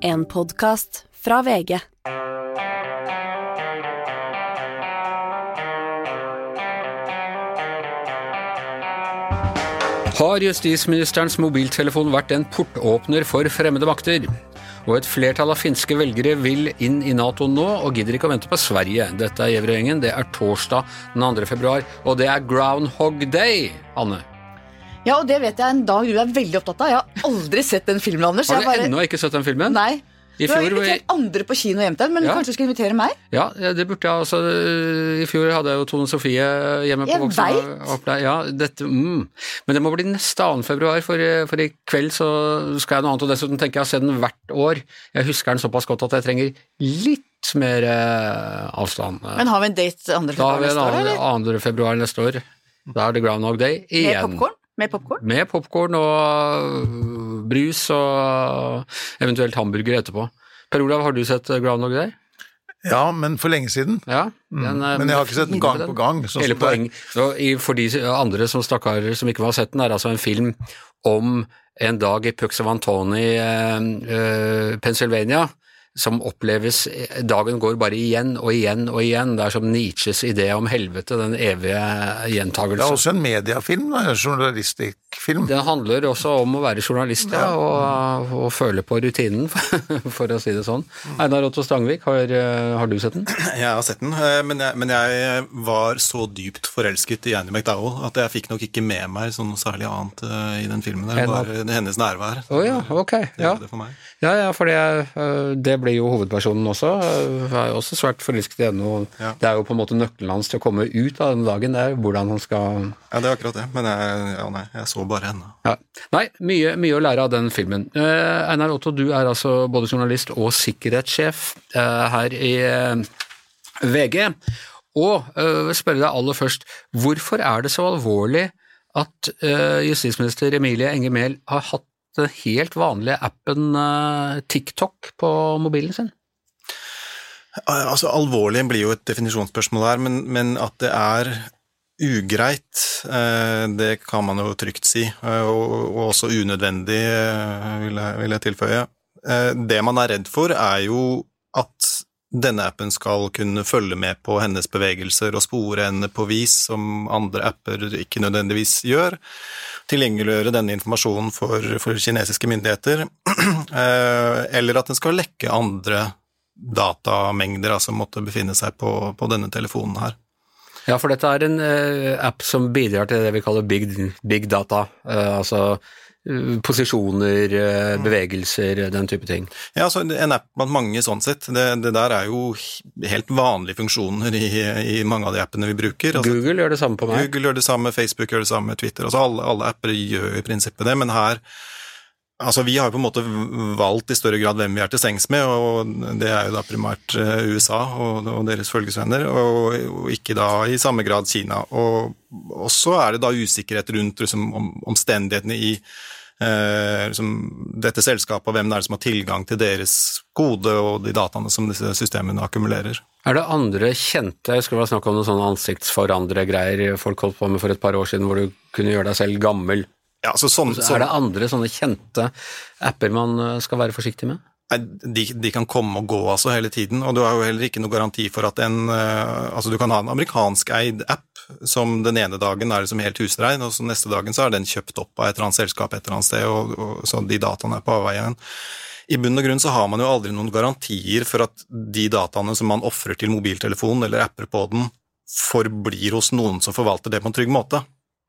En podkast fra VG. Har justisministerens mobiltelefon vært en portåpner for fremmede makter? Og et flertall av finske velgere vil inn i Nato nå, og gidder ikke å vente på Sverige. Dette er Gjevrøy-gjengen. Det er torsdag den 2. februar, og det er Groundhog Day, Anne. Ja, og det vet jeg en dag du er veldig opptatt av. Jeg har aldri sett den filmen, Anders. Har du bare- ennå ikke sett den filmen? Nei. I du har fjor- invitert andre på kino hjem til men Ja. kanskje du skal invitere meg? Ja, det burde jeg altså. I fjor hadde jeg jo Tone Sofie hjemme på Jeg voksen. opplæ- Ja, dette, mm. Men det må bli neste 2. februar, for, for i kveld så skal jeg noe annet. Og dessuten tenker jeg å se den hvert år. Jeg husker den såpass godt at jeg trenger litt mer eh, avstand. Men har vi en date 2. februar neste år, Da har vi en 2. februar neste år. Da er det Groundhog Day igjen. Med popkorn? Med popcorn? Med popkorn og øh, brus og eventuelt hamburger etterpå. Per Olav, har du sett Groundhog Day? Ja, men for lenge siden. Ja, den, mm. Men jeg har ikke sett den gang på gang. sånn Hele er. poeng, For de andre som stakkarer som ikke har sett den, er altså en film om en dag i Puxavantoni, eh, eh, Pennsylvania, som oppleves Dagen går bare igjen og igjen og igjen. Det er som Nietzsches idé om helvete, den evige gjentagelsen. Det er også en mediefilm, da, en journalistikkfilm. Den handler også om å være journalist, ja, og, og føle på rutinen, for å si det sånn. Einar Otto Stangvik, har, eh, har du sett den? Jeg har sett den, eh, men jeg, men jeg var så dypt forelsket i Annie McDowell at jeg fikk nok ikke med meg sånn noe særlig annet eh, i den filmen. Det var bare hennes nærvær. Å ja, ok. Det Ja. var det for meg. Ja, ja, for det, det det blir jo hovedpersonen også. øh, er jo også svært forelsket i henne. og Ja. Det er jo på en måte nøkkelen hans til å komme ut av den dagen. Det er hvordan han skal Ja, det er akkurat det, men jeg, ja, nei, jeg så bare henne. ja. Nei, mye, mye å lære av den filmen. Eh, Einar Otto, du er altså både journalist og sikkerhetssjef eh, her i eh, VG. Og eh, spørre deg aller først, hvorfor er det så alvorlig at eh, justisminister Emilie Enger Mehl har hatt den helt vanlige appen eh, TikTok på mobilen sin? Altså, Alvorlig blir jo et definisjonsspørsmål her, men, men at det er ugreit, eh, det kan man jo trygt si, eh, og, og også unødvendig, eh, vil jeg, vil jeg tilføye. Eh, Det man er redd for, er jo at denne appen skal kunne følge med på hennes bevegelser og spore henne på vis som andre apper ikke nødvendigvis gjør. Tilgjengeliggjøre denne informasjonen for, for kinesiske myndigheter, eh, eller at den skal lekke andre datamengder altså måtte befinne seg på, på denne telefonen her. Ja, for dette er en eh, app som bidrar til det vi kaller big, big data, eh, altså posisjoner, eh, bevegelser, den type ting. Ja, altså En app blant mange sånn sett. Det, det der er jo helt vanlige funksjoner i, i mange av de appene vi bruker. Altså, Google gjør det samme på meg. Google gjør det samme, Facebook gjør det samme, Twitter altså Alle, alle apper gjør i prinsippet det, men her Altså, Vi har jo på en måte valgt i større grad hvem vi er til sengs med, og det er jo da primært eh, USA og, deres følgesvenner, og, ikke da i samme grad Kina. Og, så er det da usikkerhet rundt liksom, om, omstendighetene i eh, liksom, dette selskapet, og hvem det er som har tilgang til deres kode og de dataene som disse systemene akkumulerer. Er det andre kjente, jeg skulle var snakk om noen sånne ansiktsforandre-greier folk holdt på med for et par år siden, hvor du kunne gjøre deg selv gammel? Ja, så sånn, Så er det andre sånne kjente apper man eh, skal være forsiktig med? De, de kan komme og gå altså hele tiden, og du har jo heller ikke noe garanti for at en eh, Altså, du kan ha en amerikansk eid app som den ene dagen er liksom helt husrein, og så neste dagen så er den kjøpt opp av et eller annet selskap et eller annet sted, og, og så de dataene er på avveie. I bunn og grunn så har man jo aldri noen garantier for at de dataene som man ofrer til mobiltelefonen eller apper på den, forblir hos noen som forvalter det på en trygg måte.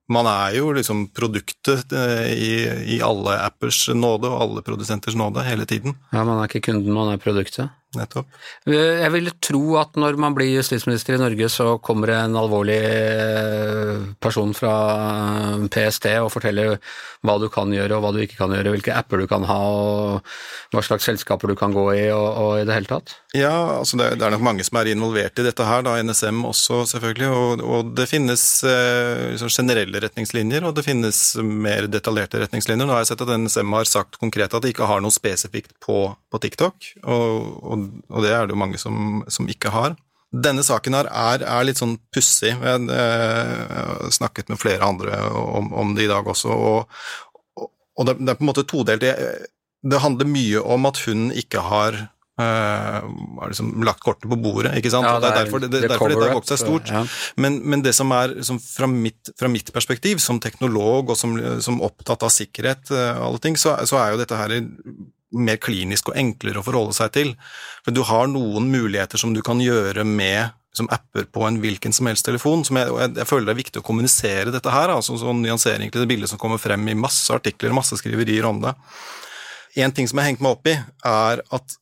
Man er jo liksom produktet eh, i, i alle appers nåde og alle produsenters nåde hele tiden. Ja, man er ikke kunden, man er produktet. Nettopp. Eh, Jeg vil tro at når man blir justisminister i Norge, så kommer en alvorlig eh, person fra eh, PST og forteller hva du kan gjøre og hva du ikke kan gjøre, hvilke apper du kan ha og hva slags selskaper du kan gå i og, og i det hele tatt. Ja, altså det, er nok mange som er involvert i dette her, da, NSM også selvfølgelig, og, og det finnes liksom generelle retningslinjer, og det finnes mer detaljerte retningslinjer. Nå har jeg sett at NSM har sagt konkret at de ikke har noe spesifikt på, på TikTok, og, og, og det er det jo mange som, som ikke har. Denne saken her er, er litt sånn pussig. Jeg eh, har snakket med flere andre om, om det i dag også, og, og det, det er på en måte todelt. Det, det handler mye om at hun ikke har eh, liksom lagt kortet på bordet, ikke sant? Ja, det er er- derfor, det, det derfor dette har vokst seg stort. ja. Men, men det som er som fra, mitt, fra mitt perspektiv, som teknolog og som, som opptatt av sikkerhet eh, alle ting, så, så er jo dette her mer klinisk og enklere å forholde seg til. For du har noen muligheter som du kan gjøre med som apper på en hvilken som helst telefon. Som jeg, og jeg, jeg føler det er viktig å kommunisere dette her, altså sånn nyansering til det bildet som kommer frem i masse artikler, masse skriverier om det. En ting som jeg har hengt meg opp i, er at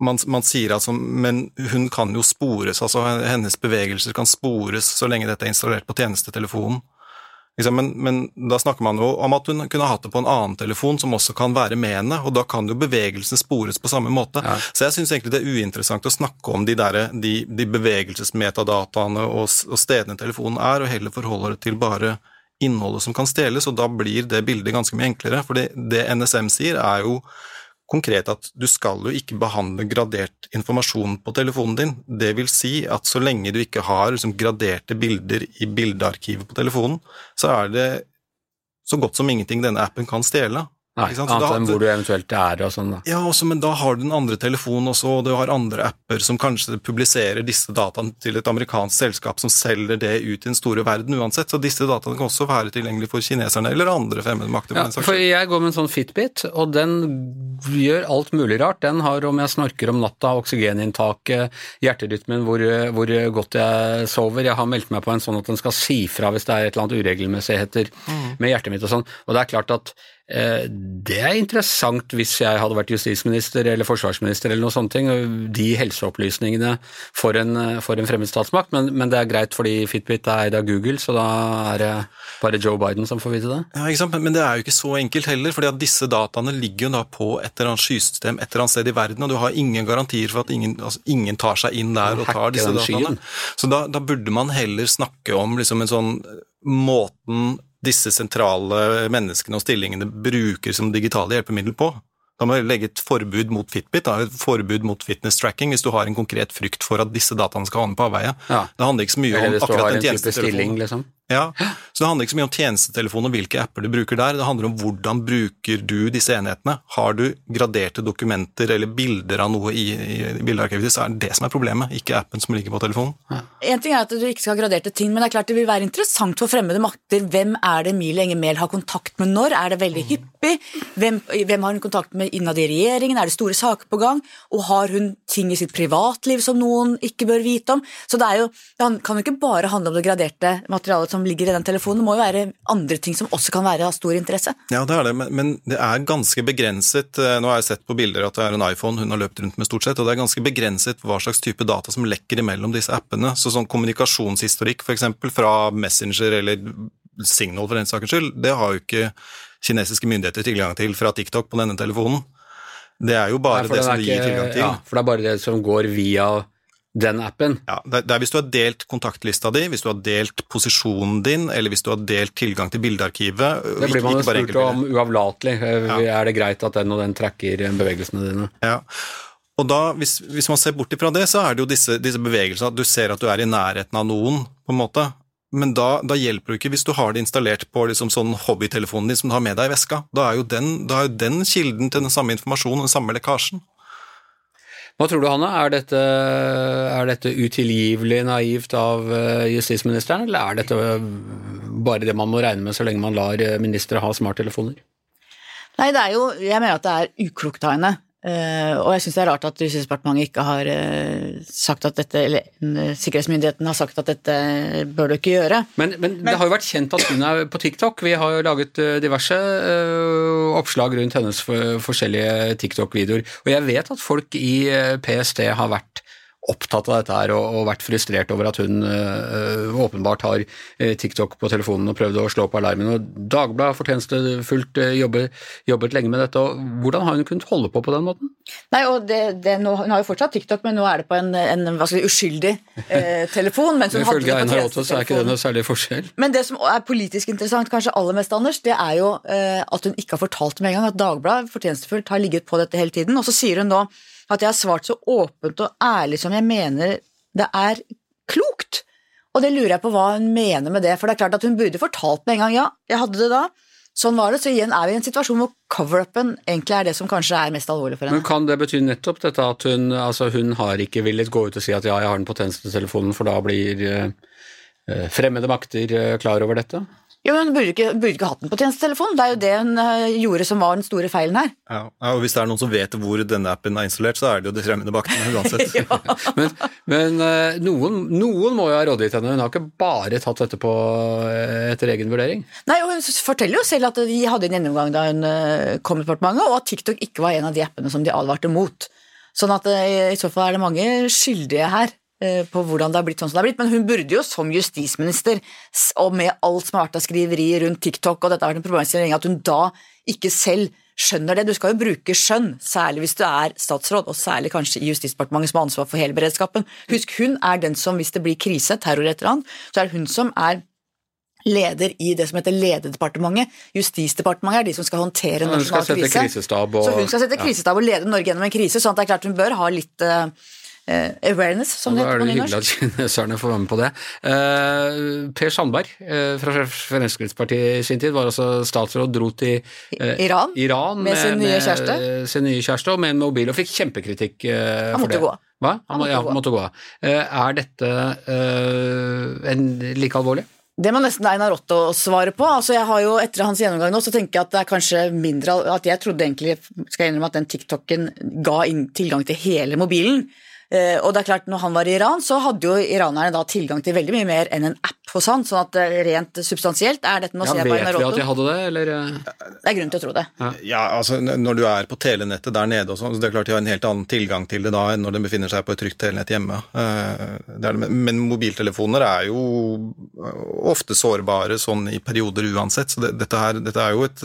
man, man sier altså Men hun kan jo spores, altså hennes bevegelser kan spores så lenge dette er installert på tjenestetelefonen. Liksom, men, men da snakker man jo om at hun kunne hatt det på en annen telefon som også kan være med henne, og da kan jo bevegelsen spores på samme måte. Ja. Så jeg syns egentlig det er uinteressant å snakke om de, der, de, de bevegelsesmetadataene og, og stedene telefonen er, og heller forholde det til bare innholdet som kan stjeles, og da blir det bildet ganske mye enklere. For det, det NSM sier, er jo konkret at du skal jo ikke behandle gradert informasjon på telefonen din. Det vil si at så lenge du ikke har liksom, graderte bilder i bildearkivet på telefonen, så er det så godt som ingenting denne appen kan stjele. Nei, annet enn hvor du eventuelt er og sånn, da. Ja, også, men da har du den andre telefonen også, og du har andre apper som kanskje publiserer disse dataene til et amerikansk selskap som selger det ut i den store verden uansett. Så disse dataene kan også være tilgjengelige for kineserne eller andre fremmede makter. Ja, for jeg går med en sånn Fitbit, og den gjør alt mulig rart. Den har om jeg snorker om natta, oksygeninntaket, hjerterytmen, hvor, hvor godt jeg sover. Jeg har meldt meg på en sånn at den skal si fra hvis det er et eller annet uregelmessigheter med hjertet mitt og sånn. Og det er klart at det er interessant hvis jeg hadde vært justisminister eller forsvarsminister eller noe sånt, de helseopplysningene for en, for en fremmed statsmakt, men, men det er greit fordi Fitbit er eid av Google, så da er det bare Joe Biden som får vite det. Ja, ikke sant? Men, men det er jo ikke så enkelt heller, fordi at disse dataene ligger jo da på et eller annet skysystem et eller annet sted i verden, og du har ingen garantier for at ingen, altså, ingen tar seg inn der og tar disse dataene. Så da, da burde man heller snakke om liksom en sånn måten disse sentrale menneskene og stillingene bruker som digitale hjelpemiddel på. Da må vi legge et forbud mot Fitbit, da, et forbud mot fitness tracking, hvis du har en konkret frykt for at disse dataene skal havne på avveie. Ja. Det handler ikke så mye Eller om hvis du akkurat har den en type stilling, tjenestetelefonen. liksom. Ja, så det handler ikke så mye om tjenestetelefon og hvilke apper du bruker der, det handler om hvordan bruker du disse enhetene. Har du graderte dokumenter eller bilder av noe i, i bildearkivet ditt, så er det det som er problemet, ikke appen som ligger på telefonen. En ting er at du ikke skal ha graderte ting, men det er klart det vil være interessant for fremmede makter. Hvem er det Emilie Enger Mehl har kontakt med når? Er det veldig hyppig? Hvem, hvem har hun kontakt med innad i regjeringen? Er det store saker på gang? Og har hun ting i sitt privatliv som noen ikke bør vite om? Så det, er jo, det kan jo ikke bare handle om det graderte materialet som ligger i den telefonen, det må jo være andre ting som også kan være av stor interesse. Ja, det er det, men, men det er ganske begrenset. Eh, Nå har jeg sett på bilder at det er en iPhone hun har løpt rundt med stort sett, og det er ganske begrenset hva slags type data som lekker imellom disse appene. Så sånn kommunikasjonshistorikk, for eksempel, fra Messenger eller Signal for den saks skyld, det har jo ikke kinesiske myndigheter tilgang til fra TikTok på denne telefonen. Det er jo bare Nei, det som de gir tilgang til. Ja, for det er bare det som går via den appen. Ja, det er- hvis du har delt kontaktlista di, hvis du har delt posisjonen din, eller hvis du har delt tilgang til bildearkivet. Det blir man jo spurt om uavlatelig. Ja. Er det greit at den og den tracker bevegelsene dine? Ja. Og da, hvis, hvis man ser bort ifra det, så er det jo disse, disse bevegelsene, at du ser at du er i nærheten av noen, på en måte. Men da, da hjelper det ikke hvis du har det installert på liksom sånn hobbytelefonen din som du har med deg i veska. Da er jo den, da er jo den kilden til den samme informasjonen, den samme lekkasjen. Hva tror du, Hanne? Er dette, er dette utilgivelig naivt av eh, justisministeren, eller er dette eh, bare det man må regne med så lenge man lar eh, ministre ha smarttelefoner? Nei, det er jo, jeg mener at det er uklokt av henne. Eh, og jeg syns det er rart at Justisdepartementet ikke har uh, sagt at dette, eller uh, sikkerhetsmyndigheten har sagt at dette bør du ikke gjøre. Men, men, det har jo vært kjent at hun er på TikTok. Vi har jo laget diverse oppslag rundt hennes for, forskjellige TikTok-videoer. Og jeg vet at folk i PST har vært opptatt av dette her og, og vært frustrert over at hun eh, åpenbart har eh, TikTok på telefonen og prøvd å slå på alarmen. Og Dagbladet har fortjenestefullt uh, jobbet, jobbet lenge med dette. og Hvordan har hun kunnet holde på på den måten? Nei, og det, det, nå, Hun har jo fortsatt TikTok, men nå er det på en, en hva skal si, uskyldig eh, telefon. mens hun hadde det på Einar så er ikke det noe særlig forskjell. Men det som er politisk interessant, kanskje aller mest, Anders, det er jo eh, at hun ikke har fortalt med en gang at Dagbladet fortjenestefullt har ligget på dette hele tiden. Og så sier hun nå at jeg har svart så åpent og ærlig som jeg mener det er klokt. Og det lurer jeg på hva hun mener med det. For det er klart at hun burde fortalt med en gang ja, jeg hadde det da. sånn var det. Så igjen er vi i en situasjon hvor cover-upen egentlig er det som kanskje er mest alvorlig for henne. Men kan det bety nettopp dette at hun, altså hun har ikke villet gå ut og si at ja, jeg har den på tjenestetelefonen, for da blir eh, eh, fremmede makter eh, klar over dette? Jo, men Hun burde ikke, burde ikke hatt den på tjenestetelefonen. Det er jo det hun eh, gjorde som var den store feilen her. Ja, og Hvis det er noen som vet hvor denne appen er installert, så er det jo de fremmede maktene uansett. Men, men eh, noen, noen må jo ha rådgitt henne, hun har ikke bare tatt dette på eh, etter egen vurdering. Nei, og Hun forteller jo selv at de hadde en gjennomgang da hun kom til departementet, og at TikTok ikke var en av de appene som de advarte mot. Sånn at i så fall er det mange skyldige her på hvordan det har blitt sånn som det har blitt. Men hun burde jo som justisminister, og med alt som har vært av skriveri rundt TikTok, og dette har vært en problemstilling, at hun da ikke selv skjønner det. Du skal jo bruke skjønn, særlig hvis du er statsråd, og særlig kanskje i Justisdepartementet som har ansvar for hele beredskapen. Husk, hun er den som, hvis det blir krise, terror et eller annet, så er det hun som er leder i det som heter Lederdepartementet. Justisdepartementet er de som skal håndtere nasjonal krise. og Så hun skal sette krisestab og lede Norge gjennom en krise, sånn at det er klart hun bør ha litt eh, eh, awareness, som det heter på nynorsk. da er det hyggelig at kineserne får være med på det. Eh, per Sandberg eh, fra Fremskrittspartiet i sin tid var altså statsråd, dro til eh, Iran, Iran med sin nye eh, sin nye kjæreste og med en mobil, og fikk kjempekritikk eh, Han for måtte det. gå. Hva? Han, Han måtte ja, gå måtte gå av. Eh, er dette eh, en, like alvorlig? Det må nesten Einar Otto svare på. Altså jeg har jo, Etter hans gjennomgang nå, så tenker jeg at det er kanskje mindre At jeg trodde egentlig skal jeg innrømme at den TikTok-en ga inn tilgang til hele mobilen. Eh, og det er klart, når han var i Iran, så hadde jo iranerne da tilgang til veldig mye mer enn en app hos han. sånn at eh, rent substansielt er dette Nå Ja, vet vi at de hadde det, eller? eh? Det er grunn til å tro det. Ja, altså Når du er på telenettet der nede, og sånn, så det er klart de har en helt annen tilgang til det da enn når de befinner seg på et trygt telenett hjemme. Det det. Men- mobiltelefoner er jo ofte sårbare sånn i perioder uansett, så det, dette, her, dette er jo et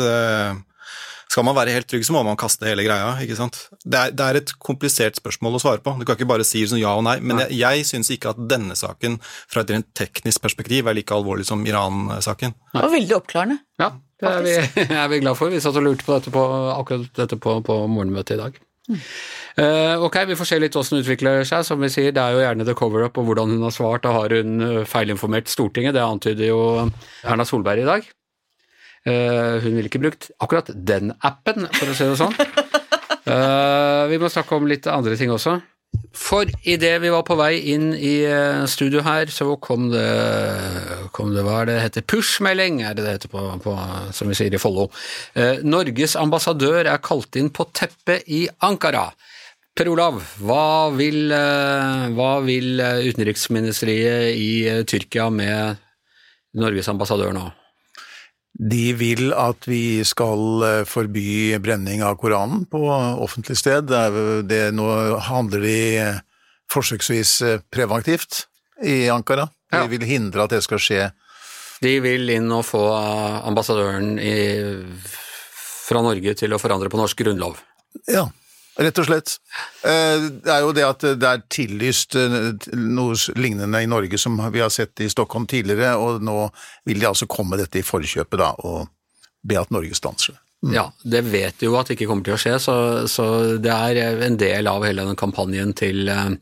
Skal man være helt trygg, så må man kaste hele greia. ikke sant? Det er, det er et komplisert spørsmål å svare på. Du kan ikke bare si sånn ja og nei. Men jeg, jeg syns ikke at denne saken fra et rent teknisk perspektiv er like alvorlig som Iran-saken. Og veldig oppklarende. Ja, det er vi, er vi glad for. Vi satt og lurte på dette på, akkurat dette på, på morgenmøtet i dag. Eh, ok, vi får se litt hvordan det utvikler seg. Som vi sier, det er jo gjerne the cover-up og hvordan hun har svart. Da har hun eh, feilinformert Stortinget, det antyder jo Erna Solberg i dag. Eh, hun ville ikke brukt akkurat den appen, for å si det sånn. Eh, vi må snakke om litt andre ting også. For idet vi var på vei inn i eh, studio her, så kom det, kom det hva er det heter, push-melding, er det det heter på, på, som vi sier i Follo. Eh, Norges ambassadør er kalt inn på teppet i Ankara. Per Olav, hva vil, hva vil utenriksministeriet i Tyrkia med Norges ambassadør nå? De vil at vi skal eh, forby brenning av Koranen på offentlig sted. Det nå handler de eh, forsøksvis eh, preventivt i Ankara. De Ja. vil hindre at det skal skje. De vil inn og få ambassadøren i, fra Norge til å forandre på norsk grunnlov. Ja, rett og slett. Eh, Det er jo det at det er tillyst eh, noe lignende i Norge som vi har sett i Stockholm tidligere, og nå vil de altså komme dette i forkjøpet da, og be at Norge stanser det. Ja, det vet jo at det ikke kommer til å skje, så, så det er en del av hele den kampanjen til eh,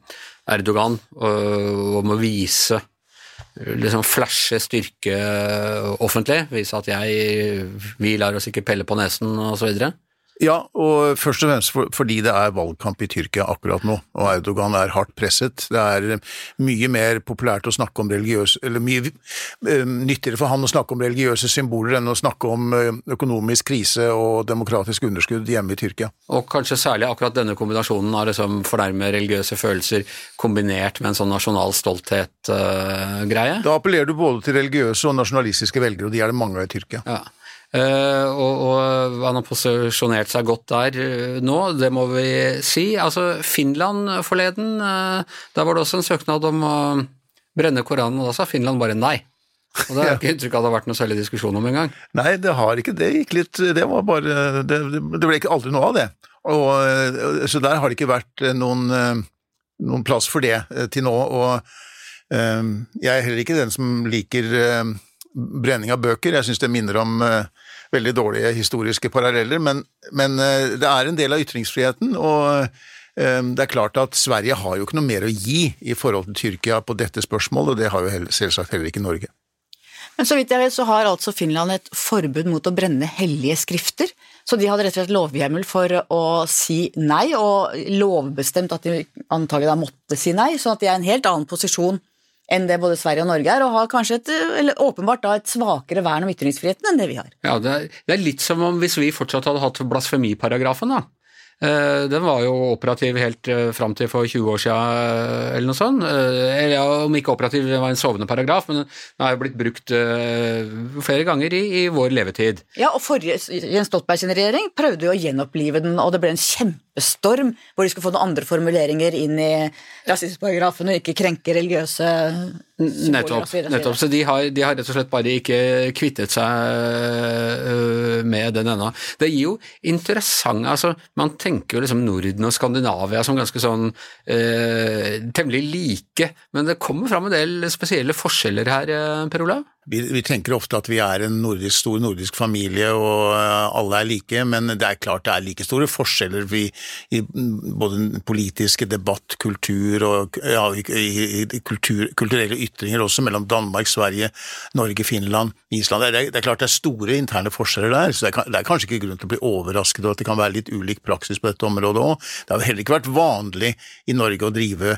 Erdogan om å vise liksom flashe styrke offentlig, vise at jeg, vi lar oss ikke pelle på nesen og så. Ja, og først og fremst for, fordi det er valgkamp i Tyrkia akkurat nå, og Erdogan er hardt presset. Det er mye mer populært å snakke om religiøse, eller mye eh, nyttigere for han å snakke om religiøse symboler enn å snakke om eh, økonomisk krise og demokratisk underskudd hjemme i Tyrkia. Og kanskje særlig akkurat denne kombinasjonen av liksom fornærme religiøse følelser kombinert med en sånn nasjonal stolthet-greie. Da appellerer du både til religiøse og nasjonalistiske velgere, og de er det mange av i Tyrkia. Ja. Eh, og, og han har posisjonert seg godt der eh, nå, det må vi si. Altså, Finland forleden, da der var det også en søknad om å brenne Koranen, og da sa Finland bare nei. Og det har ikke inntrykk av det har vært noe særlig diskusjon om engang. Nei, det har ikke det. gikk litt Det var bare Det, det ble ikke aldri noe av det. Og, eh, så der har det ikke vært eh, noen, eh, noen plass for det eh, til nå. Og eh, jeg er heller ikke den som liker eh, brenning av bøker. Jeg syns det minner om eh, veldig dårlige historiske paralleller, men, men eh, det er en del av ytringsfriheten. og eh, det er klart at Sverige har jo ikke noe mer å gi i forhold til Tyrkia på dette spørsmålet, og det har jo selvsagt heller ikke Norge. Men så vidt jeg vet, så har altså Finland et forbud mot å brenne hellige skrifter. Så de hadde rett og slett lovhjemmel for å si nei, og lovbestemt at de antagelig da måtte si nei, sånn at de er i en helt annen posisjon enn det både Sverige og Norge er, og har kanskje et, eller åpenbart da et svakere vern om ytringsfriheten enn det vi har. Ja, det er, det er litt som om hvis vi fortsatt hadde hatt blasfemiparagrafen, da. Eh, Den var jo operativ helt eh, fram til for 20 år siden, eh, eller noe sånt. Eller ja, om ikke operativ, det var en sovende paragraf, men den har jo blitt brukt flere ganger i, i vår levetid. Ja, og forrige Jens Stoltenberg sin regjering prøvde jo å gjenopplive den, og det ble en kjempestorm hvor de skulle få noen andre formuleringer inn i rasismeparagrafen og ikke krenke religiøse Nettopp. så nettopp. Så de har, de har rett og slett bare ikke kvittet seg øh, med den ennå. Det gir jo interessant altså Man tenker jo liksom Norden og Skandinavia som ganske sånn øh, temmelig like, men det kommer fram en del spesielle forskjeller her, øh, Per Olav? Vi, vi tenker ofte at vi er en nordisk, stor nordisk familie og eh, alle er like, men det er klart det er like store forskjeller vi, i både politiske debatt, kultur og ja, i, i kultur, kulturelle ytringer også mellom Danmark, Sverige, Norge, Finland, Island. Det er, det er klart det er store interne forskjeller der, så det er, det er kanskje ikke grunn til å bli overrasket over at det kan være litt ulik praksis på dette området òg. Det har heller ikke vært vanlig i Norge å drive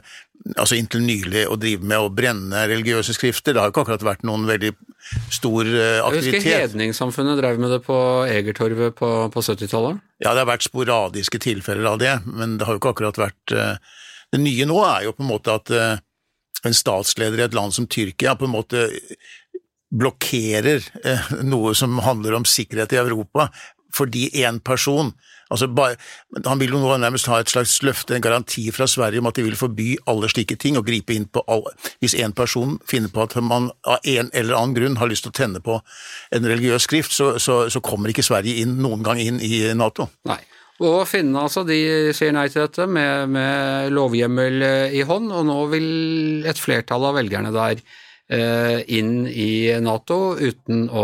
altså inntil nylig å drive med å brenne religiøse skrifter. Det har jo ikke akkurat vært noen veldig stor aktivitet. Jeg husker. Hedningssamfunnet drev med det på Egertorvet på, på 70-tallet. Ja, det har vært sporadiske tilfeller av det, men det har jo ikke akkurat vært eh, Det nye nå er jo på en måte at eh, en statsleder i et land som Tyrkia på en måte blokkerer eh, noe som handler om sikkerhet i Europa, fordi én person altså bare, Han vil jo nå nærmest ha et slags løfte, en garanti fra Sverige om at de vil forby alle slike ting og gripe inn på alle Hvis en person finner på at man av en eller annen grunn har lyst til å tenne på en religiøs skrift, så, så, så kommer ikke Sverige inn, noen gang inn i Nato. Nei. Og finnene altså, de sier nei til dette med, med lovhjemmel eh, i hånd, og nå vil et flertall av velgerne der inn i Nato uten å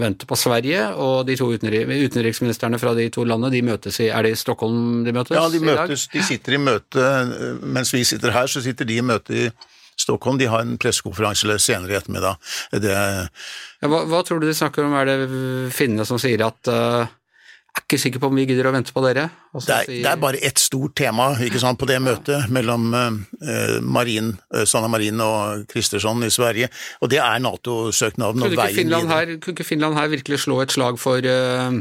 vente på Sverige, og de to utenri utenriksministrene fra de to landene, de møtes i Er det i Stockholm de møtes Ja, de møtes, de sitter i møte, eh, mens vi sitter her, så sitter de i møte i Stockholm. De har en pressekonferanse senere i ettermiddag. Det, Ja, hva, hva tror du de snakker om? Er det finnene som sier at eh, er ikke sikker på om vi gidder å vente på dere? Det, er, sier- det er bare ett stort tema ikke sant, på det møtet mellom eh, Marin, eh, Sanna Marin og Kristersson i Sverige, og det er Nato-søknaden og veien Finland videre. her, kunne ikke Finland her virkelig slå et slag for eh,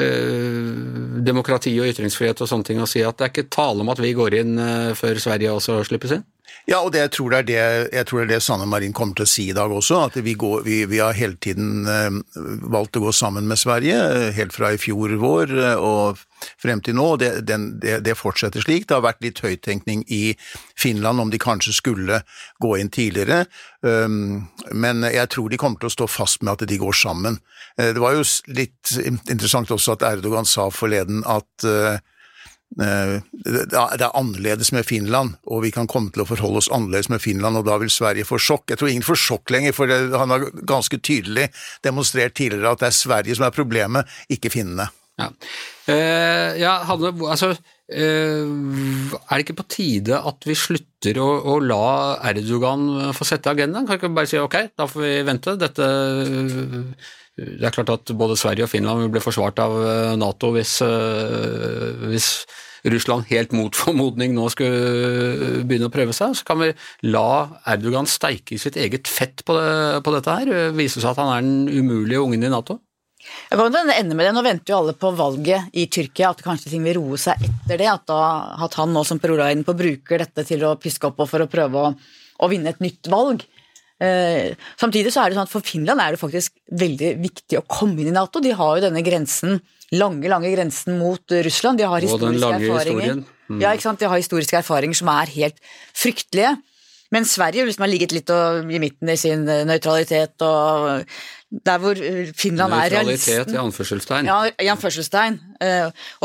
eh, demokrati og ytringsfrihet og sånne ting, og si at det er ikke tale om at vi går inn eh, før Sverige også slippes inn? Ja, og det, jeg, tror det er det, jeg tror det er det Sanne Marin kommer til å si i dag også, at vi, går, vi, vi har hele tiden eh, valgt å gå sammen med Sverige, eh, helt fra i fjor vår eh, og frem til nå, det, den, det, det fortsetter slik. Det har vært litt høyttenkning i Finland om de kanskje skulle gå inn tidligere, men jeg tror de kommer til å stå fast med at de går sammen. Det var jo litt interessant også at Erdogan sa forleden at Det det er annerledes med Finland, og vi kan komme til å forholde oss annerledes med Finland, og da vil Sverige få sjokk. Jeg tror ingen får sjokk lenger, for han har ganske tydelig demonstrert tidligere at det er Sverige som er problemet, ikke finnene. Ja, eh, ja Hanne, altså eh, Er det ikke på tide at vi slutter å, å la Erdogan få sette agendaen? Kan vi ikke bare si ok, da får vi vente. Dette Det er klart at både Sverige og Finland bli forsvart av eh, Nato hvis, eh, hvis Russland helt mot formodning nå skulle begynne å prøve seg. Så kan vi la Erdogan steike i sitt eget fett på, det, på dette her. Vise seg at han er den umulige ungen i Nato. Jeg kan ende med det. Nå venter jo alle på valget i Tyrkia, at kanskje ting vil roe seg etter det. At, da, at han nå som Per er på bruker dette til å piske opp og for å prøve å, å vinne et nytt valg. Eh, samtidig så er det sånn at for Finland er det faktisk veldig viktig å komme inn i Nato. De har jo denne grensen, lange, lange grensen mot Russland. De har historiske erfaringer. Mm. Ja, ikke sant? De har historiske erfaringer som er helt fryktelige. Men Sverige, liksom har ligget litt i midten i sin eh, nøytralitet og der hvor eh, Finland er Nøytralitet i anførselstegn. ja, i anførselstegn.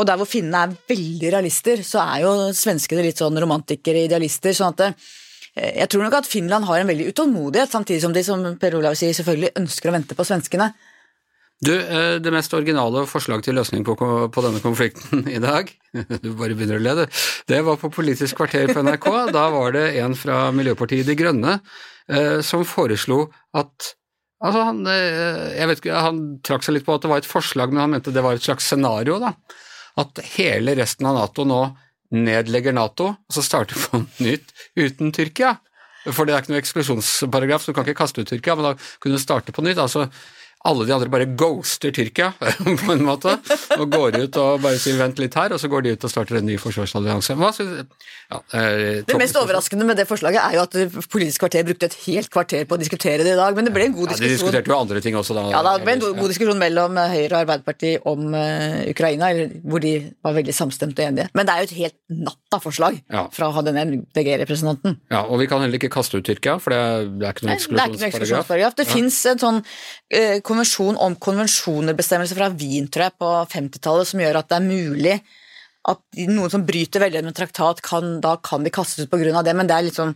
Og der hvor finnene er veldig realister, så er jo svenskene litt sånn romantikere, idealister. sånn at eh, jeg tror nok at Finland har en veldig utålmodighet, samtidig som de, som Per Olav sier, selvfølgelig ønsker å vente på svenskene. Du, eh, det mest originale forslag til løsning på, på denne konflikten i dag, du bare begynner å le, du, det var på Politisk kvarter på NRK. Da var det en fra Miljøpartiet De Grønne eh, som foreslo at Altså han, eh, jeg vet ikke, han trakk seg litt på at det var et forslag, men han mente det var et slags scenario. da. At hele resten av Nato nå nedlegger Nato, og så starter på nytt uten Tyrkia. For det er ikke noe eksklusjonsparagraf, så du kan ikke kaste ut Tyrkia, men da kunne du starte på nytt. altså alle de andre bare ghoster Tyrkia, på en måte, og går ut og bare sier vent litt her, og så går de ut og starter en ny forsvarsallianse. Ja, eh, Det mest overraskende med det forslaget er jo at Politisk kvarter brukte et helt kvarter på å diskutere det i dag, men det ble en god diskusjon. ja, De diskuterte jo andre ting også, da. Ja, det ble en god diskusjon mellom Høyre og Arbeiderpartiet om uh, Ukraina, eller, hvor de var veldig samstemte og enige. Men det er jo et helt natta-forslag Ja. fra denne MDG-representanten. Ja, og vi kan heller ikke kaste ut Tyrkia, for det er, ikke noen eksklusjonsparagraf. Det ikke noen eksklusjonsparagraf. Det fins en sånn eh, konvensjon om konvensjoner-bestemmelse fra Wien, tror jeg, på 50-tallet, som gjør at det er mulig at noen som bryter veldig med traktat, kan, da kan de kastes ut pga. det, men det er litt sånn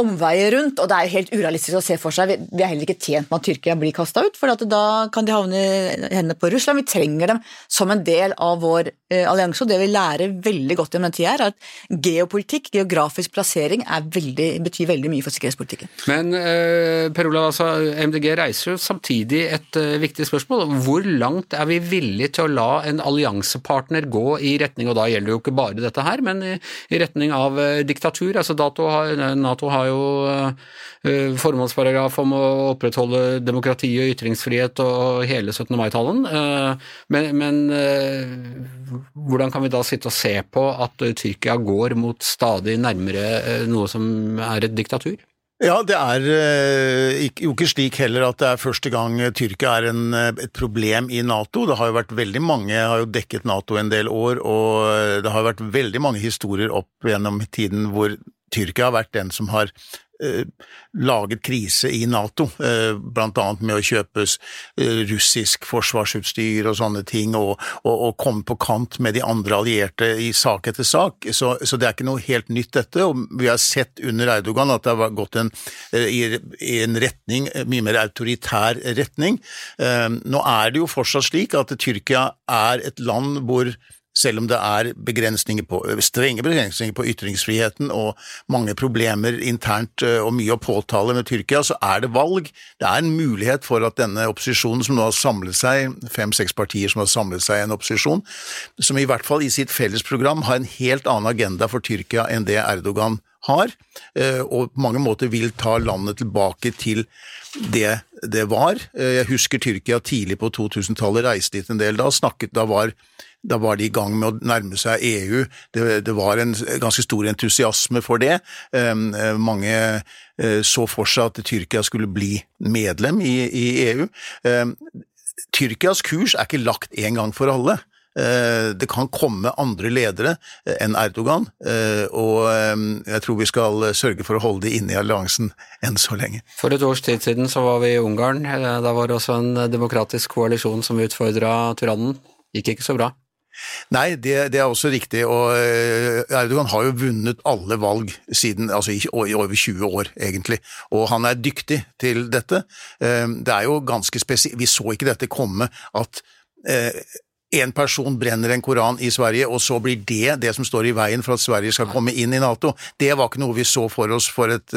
omveier rundt, og det er jo helt urealistisk å se for seg. Vi, er heller ikke tjent med at Tyrkia blir kasta ut, for da kan de havne i hendene på Russland. Vi trenger dem som en del av vår eh, allianse, og det vi lærer veldig godt gjennom den tida, er at geopolitikk, geografisk plassering, er veldig, betyr veldig mye for sikkerhetspolitikken. Men eh, Per Olav, altså, MDG reiser jo samtidig et eh, viktig spørsmål. Hvor langt er vi villige til å la en alliansepartner gå i retning, og da gjelder jo ikke bare dette her, men i, retning av diktatur? Altså Nato har, Nato har jo eh, formålsparagraf om å opprettholde demokrati og ytringsfrihet og hele 17. mai-talen, eh, men, men eh, hvordan kan vi da sitte og se på at Tyrkia går mot stadig nærmere noe som er et diktatur? Ja, det er jo ikke slik heller at det er første gang Tyrkia er en, et problem i Nato. Det har jo vært veldig mange, har jo dekket Nato en del år, og det har vært veldig mange historier opp gjennom tiden hvor Tyrkia har vært den som har eh, laget krise i Nato, bl.a. blant annet med å kjøpe eh, russisk forsvarsutstyr og sånne ting, og, og, og komme på kant med de andre allierte i sak etter sak. Så, så det er ikke noe helt nytt dette, og vi har sett under Erdogan at det har gått en, eh, i, i en retning, eh, mye mer autoritær retning. Eh, Nå er det jo fortsatt slik at Tyrkia er et land hvor selv om det er begrensninger på, strenge begrensninger på ytringsfriheten og mange problemer internt eh, og mye å påtale med Tyrkia, så er det valg. Det er en mulighet for at denne opposisjonen som nå har samlet seg, fem-seks partier som har samlet seg i en opposisjon, som i hvert fall i sitt fellesprogram har en helt annen agenda for Tyrkia enn det Erdogan har, eh, og på mange måter vil ta landet tilbake til det det var. Jeg husker Tyrkia tidlig på 2000-tallet, reiste dit en del da, snakket, da var da var de i gang med å nærme seg EU. Det, det var en ganske stor entusiasme for det. Um, eh, mange eh, så for seg at Tyrkia skulle bli medlem i, i EU. Um, Tyrkias kurs er ikke lagt en gang for alle. Eh, Det kan komme andre ledere enn Erdogan, og eh, jeg tror vi skal sørge for å holde de inne i alliansen enn så lenge. For et års tid siden så var vi i Ungarn. Da var det også en demokratisk koalisjon som utfordra tyrannen. Gikk ikke så bra. Nei, det, det er også riktig, og eh, Erdogan har jo vunnet alle valg siden, altså i, over 20 år, egentlig, og han er dyktig til dette. Eh, Det er jo ganske spesielt, vi så ikke dette komme, at eh, en person brenner en koran i Sverige, og så blir det det som står i veien for at Sverige skal komme inn i Nato. Det var ikke noe vi så for oss for et,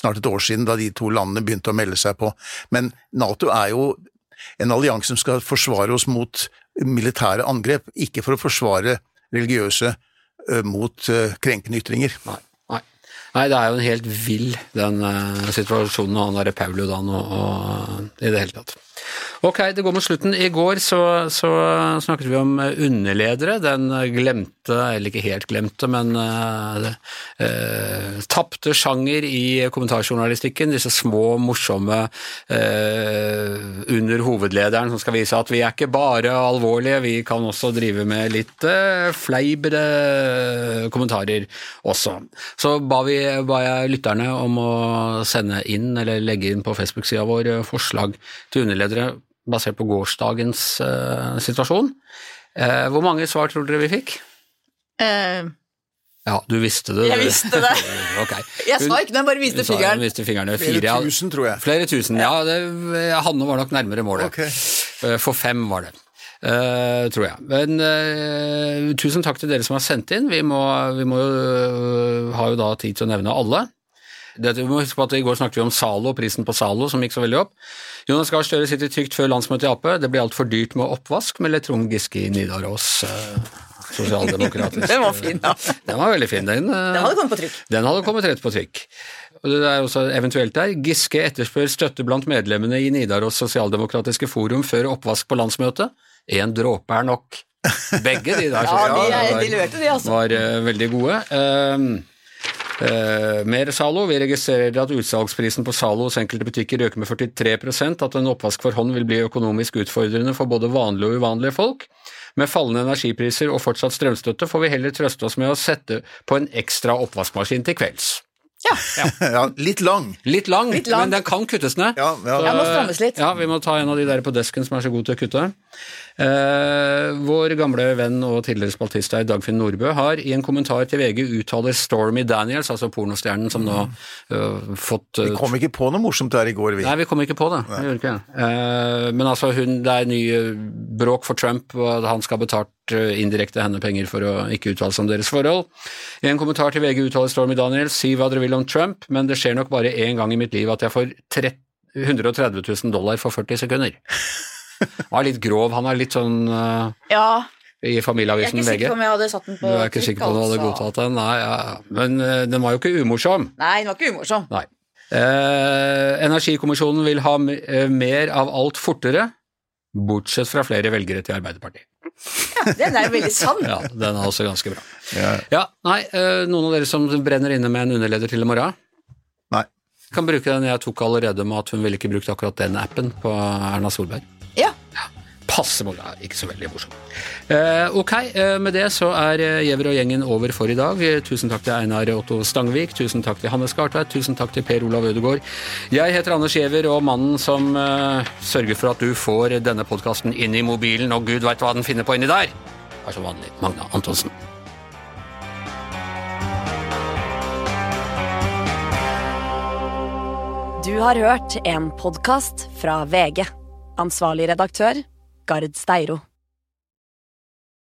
snart et år siden, da de to landene begynte å melde seg på. Men Nato er jo en allianse som skal forsvare oss mot militære angrep, ikke for å forsvare religiøse eh, mot eh, krenkende ytringer. Nei. Nei. Nei, det er jo en helt vill den eh, situasjonen han derre Pauludan og, og i det hele tatt. Ok, det går mot slutten. I går så, så snakket vi om underledere. Den glemte, eller ikke helt glemte, men uh, uh, tapte sjanger i kommentarjournalistikken. Disse små, morsomme uh, under hovedlederen som skal vise at vi er ikke bare alvorlige, vi kan også drive med litt uh, fleibre kommentarer også. Så ba, vi, ba jeg lytterne om å sende inn, eller legge inn på Facebook-sida vår, forslag til underledere basert på gårsdagens uh, situasjon. Uh, hvor mange svar tror dere vi fikk? Uh, Ja, du visste det. Jeg visste det. okay. jeg sa ikke det, jeg bare viste fingeren. Viste fingrene. Flere Fire, tusen, tror jeg. Flere tusen, ja. Det, Hanne var nok nærmere målet. Okay. For fem var det. Uh, tror jeg. Men uh, tusen takk til dere som har sendt inn. Vi, må, vi må uh, har jo da tid til å nevne alle. Dette, vi må huske på at I går snakket vi om Zalo, prisen på Zalo som gikk så veldig opp. Jonas Gahr Støre sitter trygt før landsmøtet i Ap. Det blir altfor dyrt med oppvask, melder Trond Giske i Nidaros. eh, Sosialdemokratisk. Den var fin, ja. Den var veldig fin. Den, eh, Den hadde kommet på trykk. den hadde kommet rett på trykk. Og det er også eventuelt der. Giske etterspør støtte blant medlemmene i Nidaros sosialdemokratiske forum før oppvask på landsmøtet. En dråpe er nok. Begge de der Ja, de, er, de leverte, de, altså. var uh, veldig gode. Eh, mer Zalo. Vi registrerer at utsalgsprisen på Zalo hos enkelte butikker øker med 43 at en oppvask for hånd vil bli økonomisk utfordrende for både vanlige og uvanlige folk. Med fallende energipriser og fortsatt strømstøtte får vi heller trøste oss med å sette på en ekstra oppvaskmaskin til kvelds. Ja, litt lang. Litt lang, Litt lang. men den kan kuttes ned. Ja, ja. Ja, må strammes litt. Ja, vi må ta en av de der på desken som er så god til å kutte. Eh, vår gamle venn og tidligere spaltist her, Dagfinn Nordbø, har i en kommentar til VG uttaler Stormy Daniels, altså pornostjernen som nå uh, fått Vi uh, kom ikke på noe morsomt der i går, vi. Nei, vi kom ikke på det. Vi gjorde ikke det. Eh, men altså, hun, det er ny eh, bråk for Trump, og han skal ha betalt eh, indirekte henne penger for å ikke uttale seg om deres forhold. I en kommentar til VG uttaler Stormy Daniels si hva dere vil om Trump, men det skjer nok bare én gang i mitt liv at jeg får 130 000 dollar for 40 sekunder. Han er litt grov, han er litt sånn uh, Ja, i jeg er ikke sikker på om jeg hadde satt den på Du er ikke sikker på om du hadde altså. godtatt den? Nei, ja. men uh, den var jo ikke umorsom. Nei, den var ikke umorsom. Nei. Eh, energikommisjonen vil ha eh, mer av alt fortere, bortsett fra flere velgere til Arbeiderpartiet. Ja, Den er jo veldig sann. Ja, den er også ganske bra. Ja. Ja, nei, eh, noen av dere som brenner inne med en underleder til i morgen? Nei. Kan bruke den jeg tok allerede med at hun ville ikke brukt akkurat den appen på Erna Solberg. Passe moro, ikke så veldig morsom. Eh, ok, eh, med det så er Gjever og gjengen over for i dag. Eh, Tusen takk til Einar Otto Stangvik, tusen takk til Hanne Skartveit, tusen takk til Per Olav Ødegaard. Jeg heter Anders Gjever, og mannen som eh, sørger for at du får denne podkasten inn i mobilen, og gud veit hva den finner på inni der, er som vanlig Magna Antonsen. Du har hørt en podkast fra VG. Ansvarlig redaktør, Rikard Steiro.